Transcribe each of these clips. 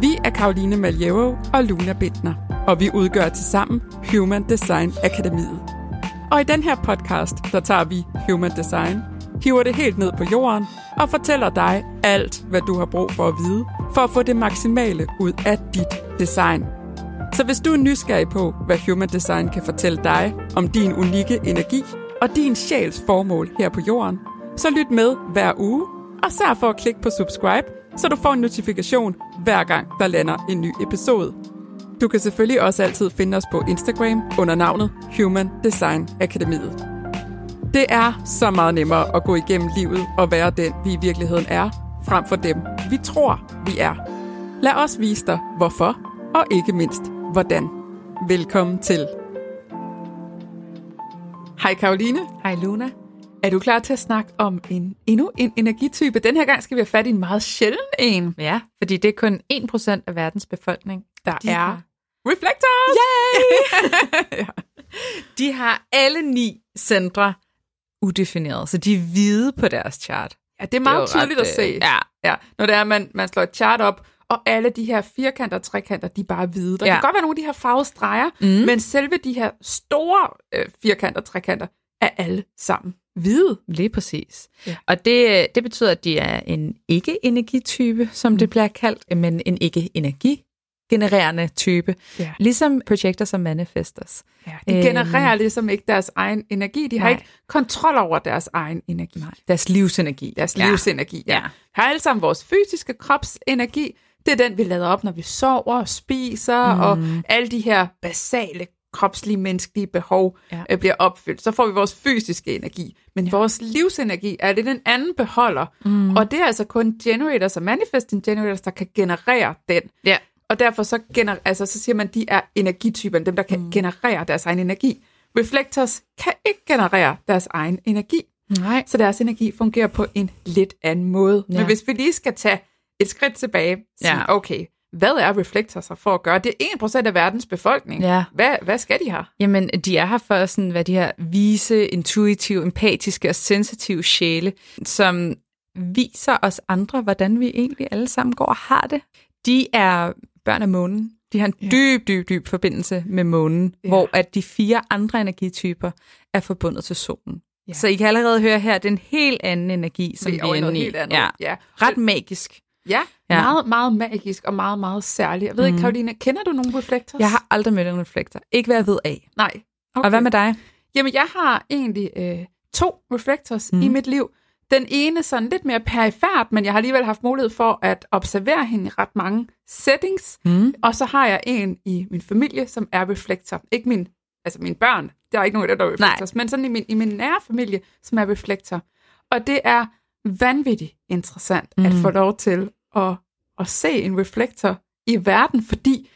Vi er Karoline Maljevo og Luna Bittner, og vi udgør til sammen Human Design Akademiet. Og i den her podcast, der tager vi Human Design, hiver det helt ned på jorden og fortæller dig alt, hvad du har brug for at vide, for at få det maksimale ud af dit design. Så hvis du er nysgerrig på, hvad Human Design kan fortælle dig om din unikke energi og din sjæls formål her på jorden, så lyt med hver uge, og sørg for at klikke på subscribe, så du får en notifikation hver gang, der lander en ny episode. Du kan selvfølgelig også altid finde os på Instagram under navnet Human Design Akademiet. Det er så meget nemmere at gå igennem livet og være den, vi i virkeligheden er, frem for dem, vi tror, vi er. Lad os vise dig, hvorfor, og ikke mindst, hvordan. Velkommen til. Hej Karoline. Hej Luna. Er du klar til at snakke om en, endnu en energitype? Den her gang skal vi have fat i en meget sjælden en. Ja, fordi det er kun 1% af verdens befolkning, der De er har- reflectors. Yay! ja. De har alle ni centre udefineret, så de er hvide på deres chart. ja, det er meget det er tydeligt ret, at se. øh, Ja, Ja, når det er, at man, man slår et chart op, og alle de her firkanter og trekanter, de er bare hvide. Der. Ja. kan godt være nogle af de her farvede streger, mm. men selve de her store øh, firkanter og trekanter er alle sammen hvide. lige præcis. Ja. Og det, det betyder, at de er en ikke-energitype, som mm. det bliver kaldt, men en ikke-energi-genererende type. Ja. Ligesom projectors og manifestors. Ja, de Øhm. genererer ligesom ikke deres egen energi. De har Nej. ikke kontrol over deres egen energi. Nej, deres livsenergi. Deres Ja. livsenergi. Ja. Ja. Har alle sammen vores fysiske kropsenergi. Det er den, vi lader op, når vi sover og spiser, mm. og alle de her basale kropslige, menneskelige behov ja. Øh, bliver opfyldt. Så får vi vores fysiske energi. Men ja. vores livsenergi er det den anden beholder. Mm. Og det er altså kun generators og manifesting generators, der kan generere den. Ja. Og derfor så, gener- altså, så siger man, at de er energityperne, dem der kan mm. generere deres egen energi. Reflectors kan ikke generere deres egen energi. Nej. Så deres energi fungerer på en lidt anden måde. Ja. Ja. Men hvis vi lige skal tage et skridt tilbage, sige, Ja. okay, hvad er reflectors her for at gøre? Det er 1% af verdens befolkning. Ja. Hvad, hvad skal de her? Jamen, de er her for sådan, hvad de her vise, intuitive, empatiske og sensitive sjæle, som viser os andre, hvordan vi egentlig alle sammen går og har det. De er børn af månen. De har en Ja. dyb, dyb, dyb forbindelse med månen, Ja. hvor at de fire andre energityper er forbundet til solen. Ja. Så I kan allerede høre her, det er en helt anden energi, som Vi er inde i. helt andet. Ja. ja. Ret magisk. Ja, Ja. meget, meget magisk og meget, meget særlig. Jeg ved ikke, Karoline, kender du nogle reflectors? Jeg har aldrig mødt en reflektor. Ikke hvad jeg ved af. Nej. Okay. Og hvad med dig? Jamen, jeg har egentlig øh, to reflectors mm. i mit liv. Den ene sådan lidt mere perifært, men jeg har alligevel haft mulighed for at observere hende i ret mange settings. Mm. Og så har jeg en i min familie, som er reflektor. Ikke min, altså mine børn, der er ikke nogen af dem, der er reflektors, men sådan i min, i min nære familie, som er reflektor. Og det er vanvittigt interessant mm. at få lov til at, at se en reflektor i verden, fordi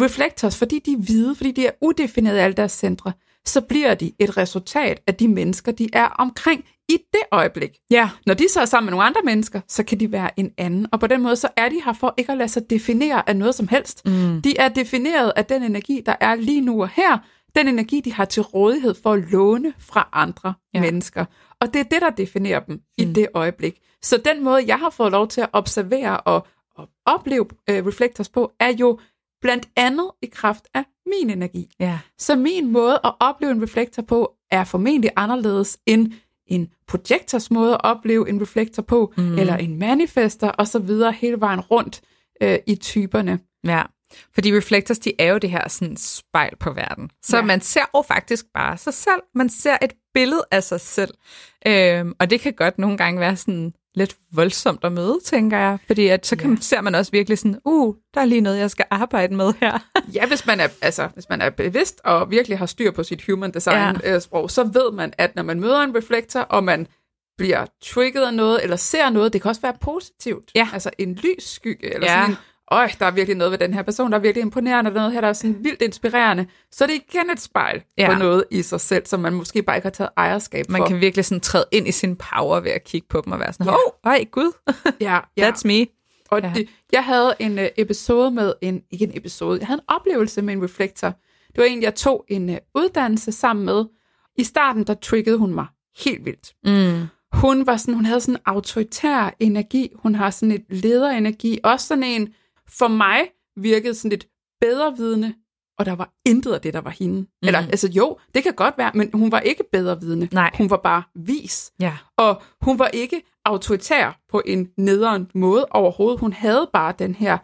reflectors, fordi de er hvide, fordi de er udefinerede i alle deres centre, så bliver de et resultat af de mennesker, de er omkring i det øjeblik. Ja. Når de så er sammen med nogle andre mennesker, så kan de være en anden. Og på den måde, så er de her for ikke at lade sig definere af noget som helst. Mm. De er defineret af den energi, der er lige nu og her. Den energi, de har til rådighed for at låne fra andre. Ja. mennesker. Og det er det, der definerer dem mm. i det øjeblik. Så den måde, jeg har fået lov til at observere og, og opleve øh, reflectors på, er jo blandt andet i kraft af min energi. Ja. Så min måde at opleve en reflektor på, er formentlig anderledes end en projektors måde at opleve en reflektor på, mm. eller en manifester osv. hele vejen rundt øh, i typerne. Ja, fordi reflectors, de er jo det her sådan spejl på verden. Så ja. man ser jo faktisk bare sig selv. Man ser et billede af sig selv. Øhm, og det kan godt nogle gange være sådan lidt voldsomt at møde, tænker jeg. Fordi at, så kan, Ja. ser man også virkelig sådan, uh, der er lige noget, jeg skal arbejde med her. Ja, hvis man er, altså, hvis man er bevidst og virkelig har styr på sit human design ja. sprog, så ved man, at når man møder en reflektor, og man bliver trigget af noget, eller ser noget, det kan også være positivt. Ja. Altså en lys skygge, eller Ja. sådan en, øj, der er virkelig noget ved den her person, der er virkelig imponerende, der er noget her, der er sådan vildt inspirerende. Så er det igen et spejl ja. Ja. på noget i sig selv, som man måske bare ikke har taget ejerskab Man for. kan virkelig sådan træde ind i sin power ved at kigge på dem og være sådan, Ja. åh, oh, ej, gud, ja, ja. that's me. Og Ja. det, jeg havde en uh, episode med en, ikke en episode, jeg havde en oplevelse med en reflektor. Det var en, jeg tog en uh, uddannelse sammen med. I starten, der triggede hun mig helt vildt. Mm. Hun var sådan, hun havde sådan en autoritær energi. Hun har sådan et lederenergi. Også sådan en, for mig virkede sådan lidt bedre vidne, og der var intet af det, der var hende. Mm. Eller, altså jo, det kan godt være, men hun var ikke bedre vidne. Nej. Hun var bare vis. Ja. Og hun var ikke autoritær på en nederen måde overhovedet. Hun havde bare den her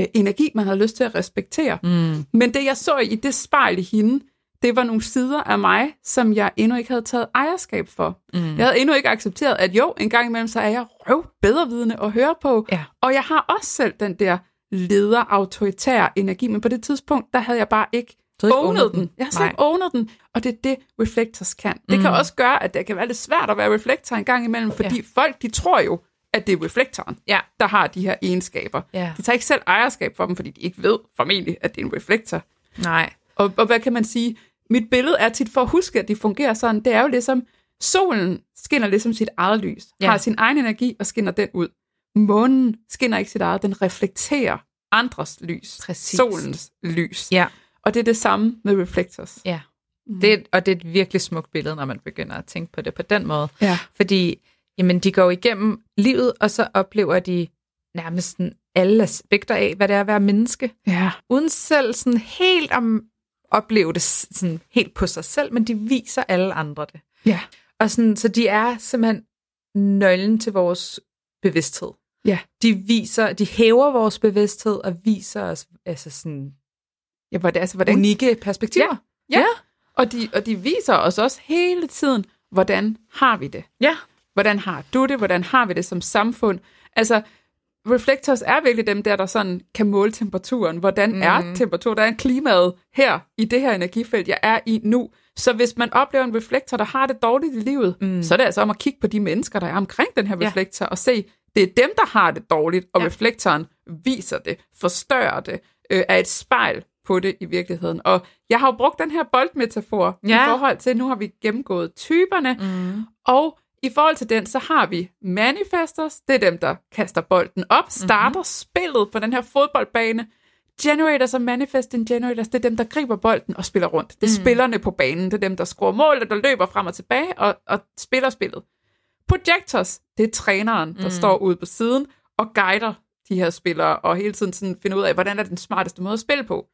øh, energi, man havde lyst til at respektere. Mm. Men det, jeg så i det spejl i hende, det var nogle sider af mig, som jeg endnu ikke havde taget ejerskab for. Mm. Jeg havde endnu ikke accepteret, at jo, en gang imellem, så er jeg røv bedrevidende at høre på. Ja. Og jeg har også selv den der leder autoritær energi, men på det tidspunkt, der havde jeg bare ikke ownet den. den. Jeg har slet ikke ownet den, og det er det, reflectors kan. Det kan også gøre, at det kan være lidt svært at være reflektor en gang imellem, fordi Ja. folk, de tror jo, at det er reflektoren, Ja. der har de her egenskaber. Ja. De tager ikke selv ejerskab for dem, fordi de ikke ved formentlig, at det er en reflektor. Nej. Og, og hvad kan man sige? Mit billede er tit for at huske, at de fungerer sådan. Det er jo ligesom, solen skinner ligesom sit eget lys, ja. har sin egen energi og skinner den ud. Månen skinner ikke sit eget, den reflekterer andres lys. Præcis. Solens lys. Ja. Og det er det samme med reflectors. Ja. Det, er- og det er et virkelig smukt billede, når man begynder at tænke på det på den måde. Ja. Fordi jamen, de går igennem livet, og så oplever de nærmest sådan alle aspekter af, hvad det er at være menneske. Ja. Uden selv sådan helt om opleve det sådan helt på sig selv, men de viser alle andre det. Ja. Og sådan, så de er simpelthen nøglen til vores bevidsthed. Ja. De viser, de hæver vores bevidsthed og viser os altså sådan Ja, hvordan, altså, hvordan, unikke perspektiver. ja. Og, de, og de viser os også hele tiden, hvordan har vi det? Ja. Hvordan har du det? Hvordan har vi det som samfund? Altså, reflectors er virkelig dem der, der sådan kan måle temperaturen. Hvordan mm. er temperaturen? Der er klimaet her i det her energifelt, jeg er i nu. Så hvis man oplever en reflektor, der har det dårligt i livet, mm. så er det altså om at kigge på de mennesker, der er omkring den her Ja. reflektor, og se, det er dem, der har det dårligt, og Ja. reflektoren viser det, forstørrer det, øh, er et spejl på det i virkeligheden. Og jeg har jo brugt den her boldmetafor Ja. i forhold til, nu har vi gennemgået typerne, Mm. og i forhold til den, så har vi manifestors, det er dem, der kaster bolden op, starter mm-hmm. spillet på den her fodboldbane. Generators og manifesting generators, det er dem, der griber bolden og spiller rundt. Det er mm. spillerne på banen, det er dem, der scorer mål, der løber frem og tilbage og, og spiller spillet. Projectors, det er træneren, der mm. står ude på siden og guider de her spillere, og hele tiden sådan finder ud af, hvordan er den smarteste måde at spille på.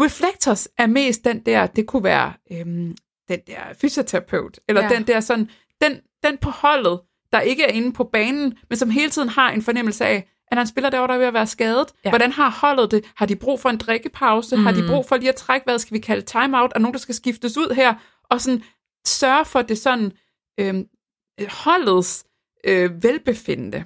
Reflectors er mest den der, det kunne være øhm, den der fysioterapeut, eller Ja. den der sådan, den, den på holdet, der ikke er inde på banen, men som hele tiden har en fornemmelse af, at han spiller derovre, der er ved at være skadet. Ja. Hvordan har holdet det? Har de brug for en drikkepause? Mm. Har de brug for lige at trække, hvad skal vi kalde timeout? Er nogen, der skal skiftes ud her? Og sådan sørge for det sådan øhm, holdets øh, velbefindende.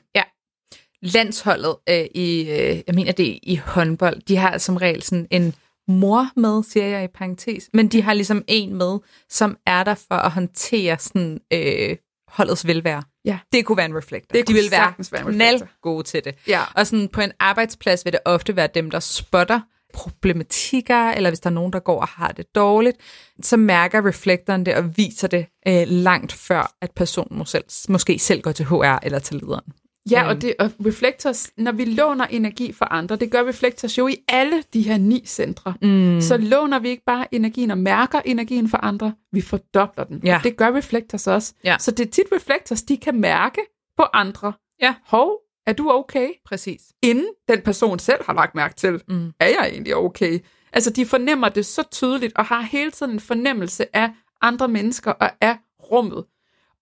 landsholdet øh, i, øh, jeg mener det i håndbold, de har som regel sådan en mor med, siger jeg i parentes, men de har ligesom en med, som er der for at håndtere sådan øh, holdets velvære. Ja. Det kunne være en reflektor. Det de kunne vil være, være gode til det. Ja. Og sådan på en arbejdsplads vil det ofte være dem, der spotter problematikker, eller hvis der er nogen, der går og har det dårligt, så mærker reflektoren det og viser det øh, langt før, at personen må selv, måske selv går til HR eller til lederen. Ja, og, det, og reflectors, når vi låner energi fra andre, det gør reflectors jo i alle de her ni centre. Mm. Så låner vi ikke bare energien og mærker energien for andre, vi fordobler den. Ja. Og det gør reflectors også. Ja. Så det er tit reflectors, de kan mærke på andre. Ja. Hov, er du okay? Præcis. Inden den person selv har lagt mærke til, mm. er jeg egentlig okay? Altså, de fornemmer det så tydeligt, og har hele tiden en fornemmelse af andre mennesker og af rummet.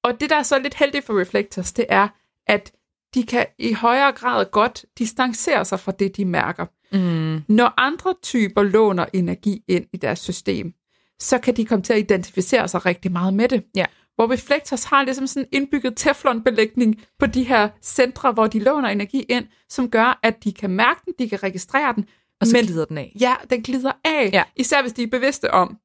Og det, der er så lidt heldigt for reflectors, det er, at de kan i højere grad godt distancere sig fra det, de mærker. Mm. Når andre typer låner energi ind i deres system, så kan de komme til at identificere sig rigtig meget med det. Ja. Hvor reflectors har ligesom sådan en indbygget teflonbelægning på de her centre, hvor de låner energi ind, som gør, at de kan mærke den, de kan registrere den, Og så men glider den af. ja, den glider af. Ja. Især hvis de er bevidste om,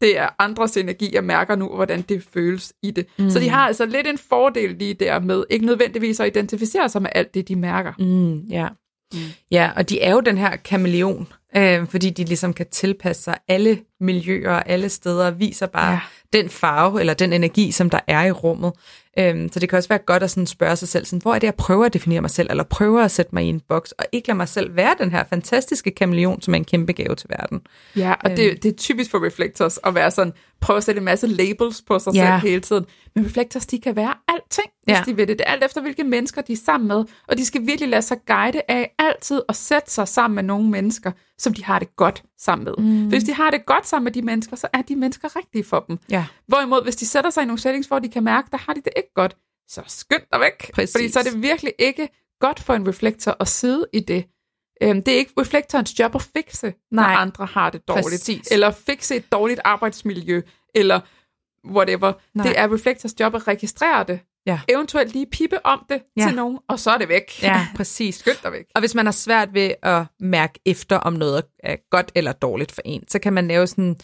det er andres energi, jeg mærker nu, hvordan det føles i det. Mm. Så de har altså lidt en fordel lige der med ikke nødvendigvis at identificere sig med alt det, de mærker. Mm, ja. Mm. Ja, og de er jo den her kameleon, øh, fordi de ligesom kan tilpasse sig alle miljøer alle steder, og viser bare Ja. Den farve eller den energi, som der er i rummet. Øhm, så det kan også være godt at sådan spørge sig selv, sådan, hvor er det, jeg prøver at definere mig selv, eller prøver at sætte mig i en boks, og ikke lade mig selv være den her fantastiske kameleon, som er en kæmpe gave til verden. Ja, og det, det er typisk for reflectors at være sådan, prøve at sætte en masse labels på sig Ja. selv hele tiden. Men reflectors, de kan være alting, hvis Ja. de vil det. Det er alt efter, hvilke mennesker de er sammen med, og de skal virkelig lade sig guide af altid at sætte sig sammen med nogle mennesker, som de har det godt sammen med. Mm. Hvis de har det godt sammen med de mennesker, så er de mennesker rigtige for dem. Ja. Hvorimod, hvis de sætter sig i nogle settings, hvor de kan mærke, der har de det ikke godt, så skynd dig væk. Præcis. Fordi så er det virkelig ikke godt for en reflektor at sidde i det. Øhm, det er ikke reflektorens job at fikse, når Nej. andre har det dårligt. Præcis. Eller fikse et dårligt arbejdsmiljø, eller whatever. Nej. Det er reflektors job at registrere det. Ja. Eventuelt lige pippe om det Ja. til nogen, og så er det væk. Ja, præcis. Skynd dig væk. Og hvis man har svært ved at mærke efter, om noget er godt eller dårligt for en, så kan man lave sådan,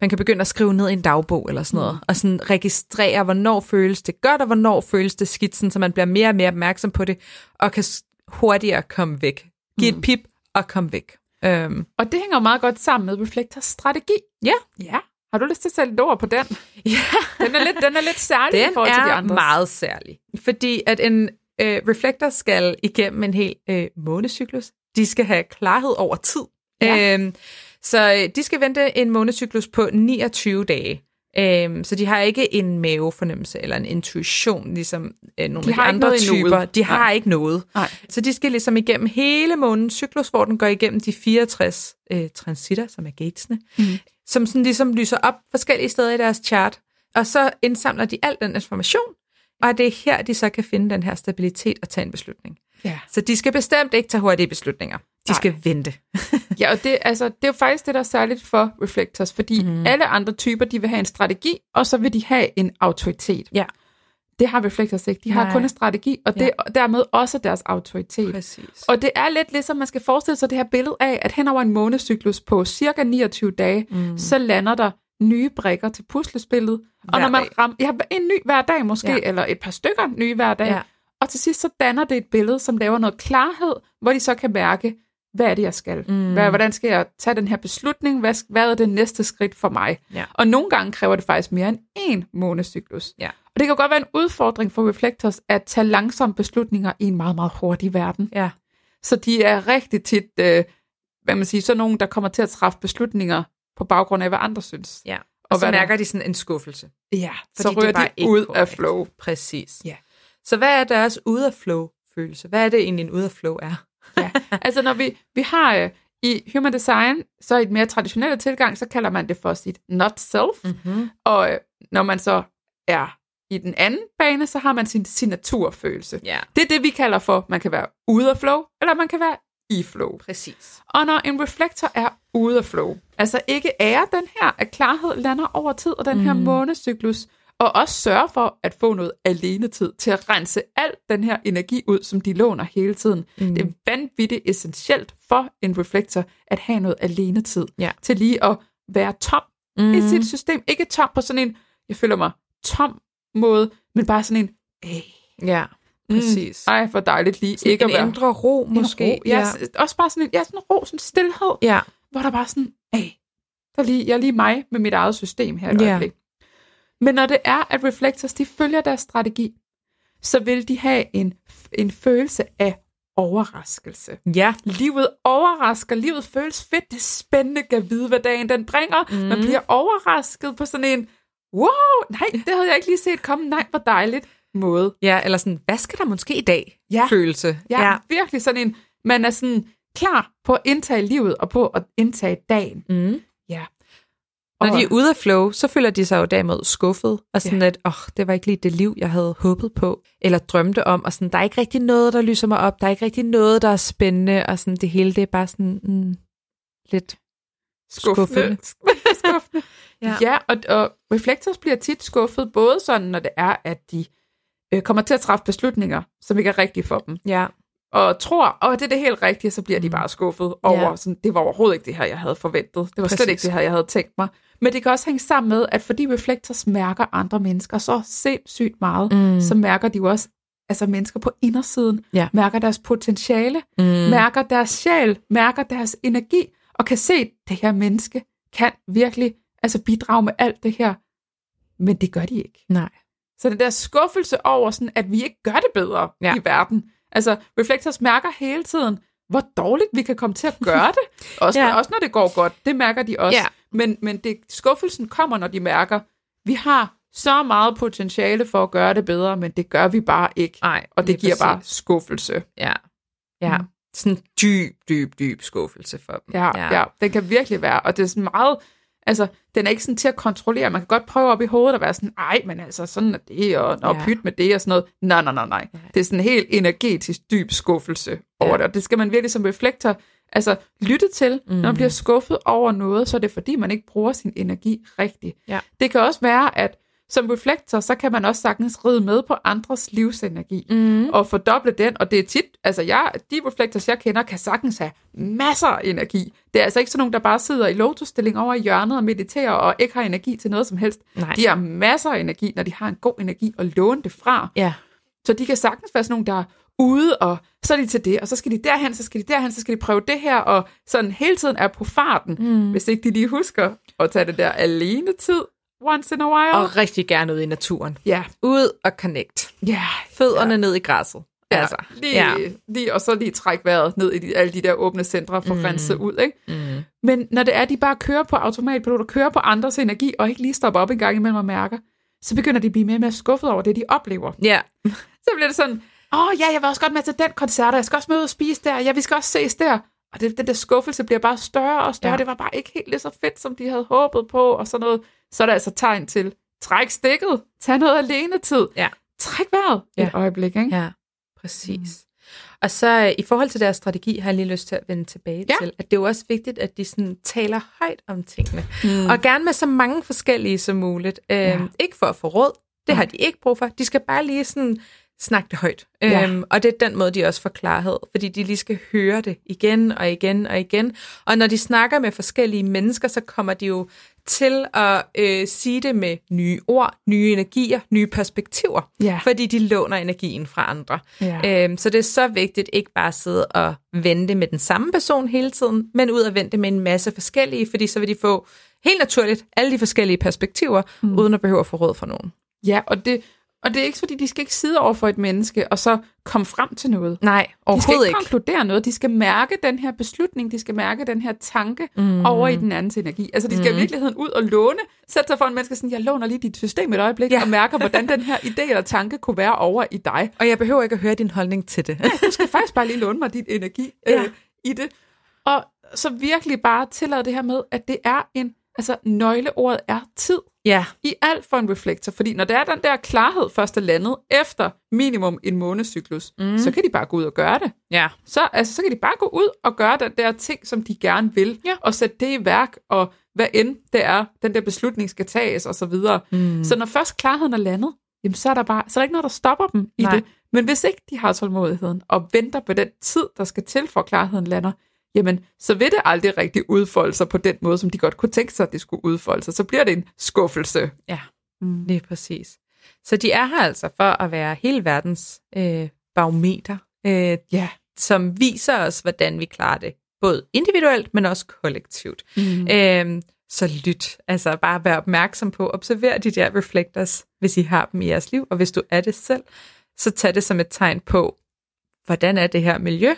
man kan begynde at skrive ned i en dagbog eller sådan noget, mm. og sådan registrere, hvornår føles det godt, og hvornår føles det skidt, sådan, så man bliver mere og mere opmærksom på det, og kan hurtigere komme væk. Giv et pip og kom væk. Øhm, Og det hænger jo meget godt sammen med reflektors strategi. ja, Ja. Har du lyst til at sætte et ord på den? ja. Den er lidt, den er lidt særlig i Den forhold til de er andre. meget særlig. Fordi at en øh, reflektor skal igennem en hel øh, månecyklus. De skal have klarhed over tid. Ja. Øhm, så øh, de skal vente en månecyklus på 29 dage. Øhm, så de har ikke en mavefornemmelse eller en intuition, ligesom øh, nogle De af de andre typer. De har Nej. ikke noget. Nej. Så de skal ligesom igennem hele månedens cyklus, hvor den går igennem de 64 øh, transitter, som er gatesene, Mhm. mm. som sådan ligesom lyser op forskellige steder i deres chart. Og så indsamler de al den information, og det er her, de så kan finde den her stabilitet og tage en beslutning. Ja. Så de skal bestemt ikke tage hurtige beslutninger. De Nej. skal vente. Ja, og det, altså, det er jo faktisk det, der er særligt for reflectors, fordi mm. alle andre typer, de vil have en strategi, og så vil de have en autoritet. Ja. Det har reflectors ikke. De har Nej. kun en strategi, og det er dermed også deres autoritet. Præcis. Og det er lidt ligesom, man skal forestille sig det her billede af, at hen over en månecyklus på cirka 29 dage, mm. så lander der nye brikker til puslespillet. og Hver når man rammer, ja, en ny hver dag måske, Ja. ja. eller et par stykker nye hver dag. Ja. Og til sidst så danner det et billede, som laver noget klarhed, hvor de så kan mærke, hvad er det, jeg skal? Mm. Hvad, hvordan skal jeg tage den her beslutning? Hvad, hvad er det næste skridt for mig? Ja. Og nogle gange kræver det faktisk mere end én månecyklus. Ja. Og det kan godt være en udfordring for reflectors at tage langsomme beslutninger i en meget, meget hurtig verden. Ja. Så de er rigtig tit, øh, hvad man siger, så nogen, der kommer til at træffe beslutninger på baggrund af, hvad andre synes. ja. Og Og så hvad der- mærker de sådan en skuffelse. Ja, så Fordi ryger de ud af flow. Præcis. Ja. Så hvad er deres ud af flow følelse? Hvad er det egentlig en ud af flow er? Ja. Altså når vi, vi har øh, i Human Design, så i et mere traditionelle tilgang, så kalder man det for sit not self. Mm-hmm. Og øh, når man så er i den anden bane, så har man sin signaturfølelse. Ja, Det er det, vi kalder for, man kan være ude af flow, eller man kan være i flow. præcis. Og når en reflektor er ude af flow, altså ikke ære den her, at klarhed lander over tid, og den her månecyklus, og også sørge for at få noget alenetid til at rense al den her energi ud, som de låner hele tiden. Mm. Det er vanvittigt essentielt for en reflektor at have noget alenetid Ja. til lige at være tom mm. i sit system. Ikke tom på sådan en, jeg føler mig tom måde, men bare sådan en, Æh, Ja, præcis. ej, hvor dejligt lige ikke en at være indre ro en måske. Ro. Ja, s- også bare sådan en, ja, sådan en ro, sådan en stillhed, ja. hvor der bare sådan, hey, der er lige, jeg er lige mig med mit eget system her et Ja. øjeblik. Men når det er, at reflectors, de følger deres strategi, så vil de have en, en følelse af overraskelse. ja. Livet overrasker, livet føles fedt, det er spændende, kan vide, hvad dagen den bringer. Mm. Man bliver overrasket på sådan en, wow, nej, det havde jeg ikke lige set komme, nej, hvor dejligt måde. Ja, eller sådan, hvad skal der måske i dag? Ja. Følelse. Ja, ja. virkelig sådan en, man er sådan klar på at indtage livet og på at indtage dagen. Mm. Ja. Når de er ude af flow, så føler de sig jo derimod skuffet, og sådan Ja. at, åh, oh, det var ikke lige det liv, jeg havde håbet på, eller drømte om, og sådan, der er ikke rigtig noget, der lyser mig op, der er ikke rigtig noget, der er spændende, og sådan, det hele, det er bare sådan, mm, lidt skuffende. skuffende. Ja. ja, og, og reflectors bliver tit skuffet, både sådan, når det er, at de øh, kommer til at træffe beslutninger, som ikke er rigtige for dem, Ja, og tror, at det er det helt rigtige, så bliver de Mm. bare skuffet over, Ja. sådan, det var overhovedet ikke det her, jeg havde forventet. Det var Præcis. slet ikke det her, jeg havde tænkt mig. Men det kan også hænge sammen med, at fordi reflectors mærker andre mennesker så sindssygt meget, Mm. så mærker de jo også, altså mennesker på indersiden, Ja. mærker deres potentiale, mm. mærker deres sjæl, mærker deres energi, og kan se, at det her menneske kan virkelig altså bidrage med alt det her. Men det gør de ikke. nej. Så den der skuffelse over, sådan, at vi ikke gør det bedre ja. i verden. Altså, Reflectors mærker hele tiden, hvor dårligt vi kan komme til at gøre det. Også, Ja. også når det går godt, det mærker de også. Ja. Men, men det, skuffelsen kommer, når de mærker, vi har så meget potentiale for at gøre det bedre, men det gør vi bare ikke. Nej, Og det giver bare præcis. skuffelse. Ja, ja. Mm. Sådan en dyb, dyb, dyb skuffelse for dem. Ja, ja. ja, den kan virkelig være. Og det er sådan meget, altså, den er ikke sådan til at kontrollere. Man kan godt prøve op i hovedet at være sådan, ej, men altså, sådan er det, og, og Ja. pyt med det og sådan noget. Nej, nej, nej, nej. Det er sådan en helt energetisk dyb skuffelse over Ja. det. Og det skal man virkelig som reflektor altså, lytte til. Mm. Når man bliver skuffet over noget, så er det fordi, man ikke bruger sin energi rigtigt. Ja. Det kan også være, at som reflektor, så kan man også sagtens ride med på andres livsenergi Mm. og fordoble den, og det er tit, altså jeg, de reflektors, jeg kender, kan sagtens have masser af energi. Det er altså ikke sådan nogen, der bare sidder i lotusstilling over i hjørnet og mediterer og ikke har energi til noget som helst. Nej. De har masser af energi, når de har en god energi og låne det fra. Ja. Så de kan sagtens være sådan nogle, der er ude, og så er de til det, og så skal de derhen, så skal de derhen, så skal de prøve det her, og sådan hele tiden er på farten, mm. hvis ikke de lige husker at tage det der alene tid once in a while. Og rigtig gerne ud i naturen. ja, Ud og connect. ja, Fødderne ja. ned i græsset. Ja, Altså, lige, ja. lige, og så lige trække vejret ned i de, alle de der åbne centre for mm. renset ud. Ikke? Mm. Men når det er, at de bare kører på automatpilot og kører på andres energi, og ikke lige stopper op en gang imellem og mærker, så begynder de at blive mere og mere skuffet over det, de oplever. Ja. Så bliver det sådan, åh oh, ja, jeg vil også godt med til den koncert, og jeg skal også med ud og spise der, ja, vi skal også ses der. Og det, den der skuffelse bliver bare større og større. Ja. Det var bare ikke helt lige så fedt, som de havde håbet på, og sådan noget. Så er der altså tegn til, træk stikket, tag noget alene tid, Ja. træk vejret Ja. et øjeblik. Ikke? Ja, præcis. Mm. Og så øh, i forhold til deres strategi har jeg lige lyst til at vende tilbage Ja. til, at det er jo også vigtigt, at de sådan taler højt om tingene. Mm. Og gerne med så mange forskellige som muligt. Øhm, Ja. Ikke for at få råd, det har de ikke brug for. De skal bare lige sådan snakke det højt. Ja. Øhm, og det er den måde, de også får klarhed, fordi de lige skal høre det igen og igen og igen. Og når de snakker med forskellige mennesker, så kommer de jo til at øh, sige det med nye ord, nye energier, nye perspektiver, Ja. fordi de låner energien fra andre. Ja. Øhm, så det er så vigtigt ikke bare at sidde og vente med den samme person hele tiden, men ud og vente med en masse forskellige, fordi så vil de få helt naturligt alle de forskellige perspektiver, mm. uden at behøve at få råd fra nogen. Ja, og det, og det er ikke fordi, de skal ikke sidde over for et menneske, og så komme frem til noget. Nej, De skal overhovedet ikke ikke. konkludere noget. De skal mærke den her beslutning. De skal mærke den her tanke mm. over i den andens energi. Altså, de skal mm. i virkeligheden ud og låne. Sætte sig for en menneske sådan, jeg låner lige dit system et øjeblik, Ja. ja. og mærker, hvordan den her idé eller tanke kunne være over i dig. Og jeg behøver ikke at høre din holdning til det. Du skal faktisk bare lige låne mig dit energi Ja. øh, i det. Og så virkelig bare tillade det her med, at det er en, altså nøgleordet er tid ja, i alt for en reflektor. Fordi når der er den der klarhed først er landet efter minimum en månedscyklus, mm. så kan de bare gå ud og gøre det. ja, Så, altså, så kan de bare gå ud og gøre den der ting, som de gerne vil, Ja. og sætte det i værk, og hvad end det er, den der beslutning skal tages, og så videre. Mm. Så når først klarheden er landet, jamen, så er der bare, så er der ikke noget, der stopper dem i Nej. det. Men hvis ikke de har tålmodigheden, og venter på den tid, der skal til, for klarheden lander, jamen, så vil det aldrig rigtig udfolde sig på den måde, som de godt kunne tænke sig, at det skulle udfolde sig. Så bliver det en skuffelse. ja, Mm. lige præcis. Så de er her altså for at være hele verdens øh, barometer, øh, Ja. som viser os, hvordan vi klarer det. Både individuelt, men også kollektivt. Mm. Øhm, så lyt. Altså bare vær opmærksom på, observer de der reflectors, hvis I har dem i jeres liv, og hvis du er det selv, så tag det som et tegn på, hvordan er det her miljø,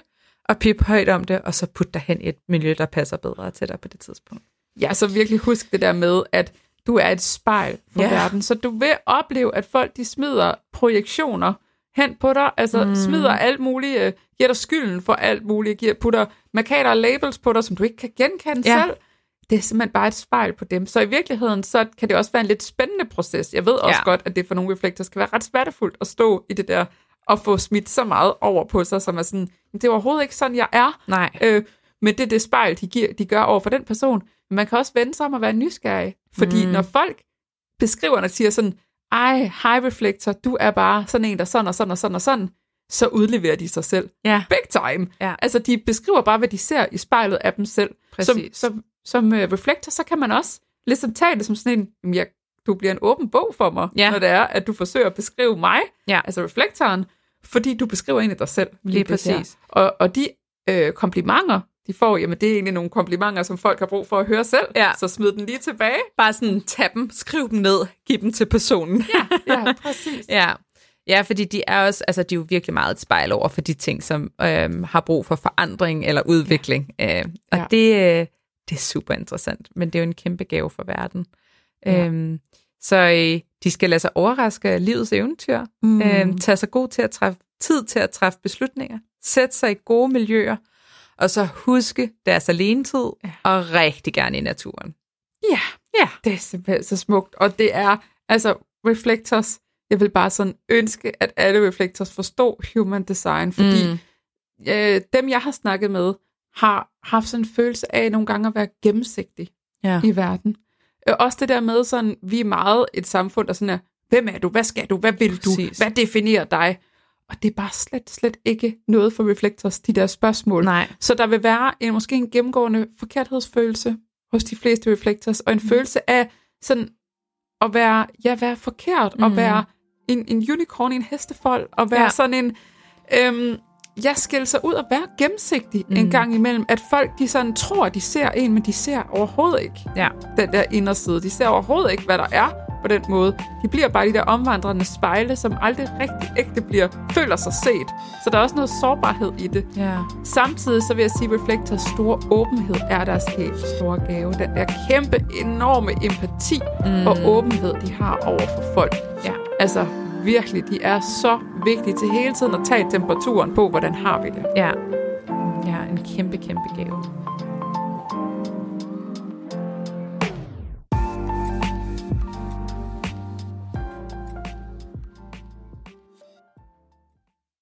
og pip højt om det, og så put dig hen i et miljø, der passer bedre til dig på det tidspunkt. Ja, så virkelig husk det der med, at du er et spejl for Ja. verden. Så du vil opleve, at folk de smider projektioner hen på dig, altså mm. smider alt muligt, øh, giver dig skylden for alt muligt, giver, putter markader og labels på dig, som du ikke kan genkende Ja. selv. Det er simpelthen bare et spejl på dem. Så i virkeligheden, så kan det også være en lidt spændende proces. Jeg ved også Ja. godt, at det for nogle reflekter skal være ret smertefuldt at stå i det der, og få smidt så meget over på sig, som er sådan, det er overhovedet ikke sådan, jeg er. Nej. Øh, men det er det spejl, de, giver, de gør over for den person. Men man kan også vende sig om at være nysgerrig. Fordi Mm. når folk beskriver og siger sådan, ej, high reflector, du er bare sådan en, der sådan og sådan og sådan og sådan, så udleverer de sig selv. Ja, Big time. Ja. Altså, de beskriver bare, hvad de ser i spejlet af dem selv. Som, Præcis. som, som uh, reflektor, så kan man også ligesom tage det som sådan en, "Jamen, jeg, du bliver en åben bog for mig, Ja. når det er, at du forsøger at beskrive mig, Ja. altså reflektoren, fordi du beskriver egentlig dig selv. Lige her. præcis. Og, og de øh, komplimenter, de får, jamen det er egentlig nogle komplimenter, som folk har brug for at høre selv, Ja. så smid den lige tilbage. Bare sådan, tag dem, skriv dem ned, giv dem til personen. Ja, Ja, præcis. ja. ja fordi de er også, altså de er jo virkelig meget et spejl over for de ting, som øhm, har brug for forandring eller udvikling. Ja. Øh, og Ja. det, øh, det er super interessant, men det er jo en kæmpe gave for verden. Ja. Øhm, så øh, de skal lade sig overraske af livets eventyr, Mm. øhm, tage sig god til at træffe, tid til at træffe beslutninger, sætte sig i gode miljøer, og så huske deres alenetid, ja. og rigtig gerne i naturen. Ja, Ja. det er simpelthen så smukt. Og det er, altså, Reflectors, jeg vil bare sådan ønske, at alle Reflectors forstår human design, fordi Mm. øh, dem, jeg har snakket med, har haft sådan en følelse af nogle gange at være gennemsigtig Ja. i verden. Øh, Også det der med sådan, vi er meget et samfund, der sådan er, hvem er du, hvad skal du, hvad vil du, Præcis. hvad definerer dig? Og det er bare slet, slet ikke noget for Reflectors, de der spørgsmål. Nej. Så der vil være en, måske en gennemgående forkerthedsfølelse hos de fleste reflectors, og en mm. følelse af sådan at være, ja, være forkert, mm. og Mhm. være en, en unicorn i en hestefold, og være. Ja. sådan en, øhm, ja, skille sig ud og være gennemsigtig mm. en gang imellem, at folk, de sådan tror, de ser en, men de ser overhovedet ikke Ja. den der inderside. De ser overhovedet ikke, hvad der er på den måde. De bliver bare de der omvandrende spejle, som aldrig rigtig ægte bliver, føler sig set. Så der er også noget sårbarhed i det. Ja. Samtidig så vil jeg sige, at Reflectors store åbenhed er deres helt store gave. Den der kæmpe, enorme empati mm. og åbenhed, de har over for folk. Ja. Altså virkelig, de er så vigtige til hele tiden at tage temperaturen på, hvordan har vi det. Ja. Ja, en kæmpe, kæmpe gave.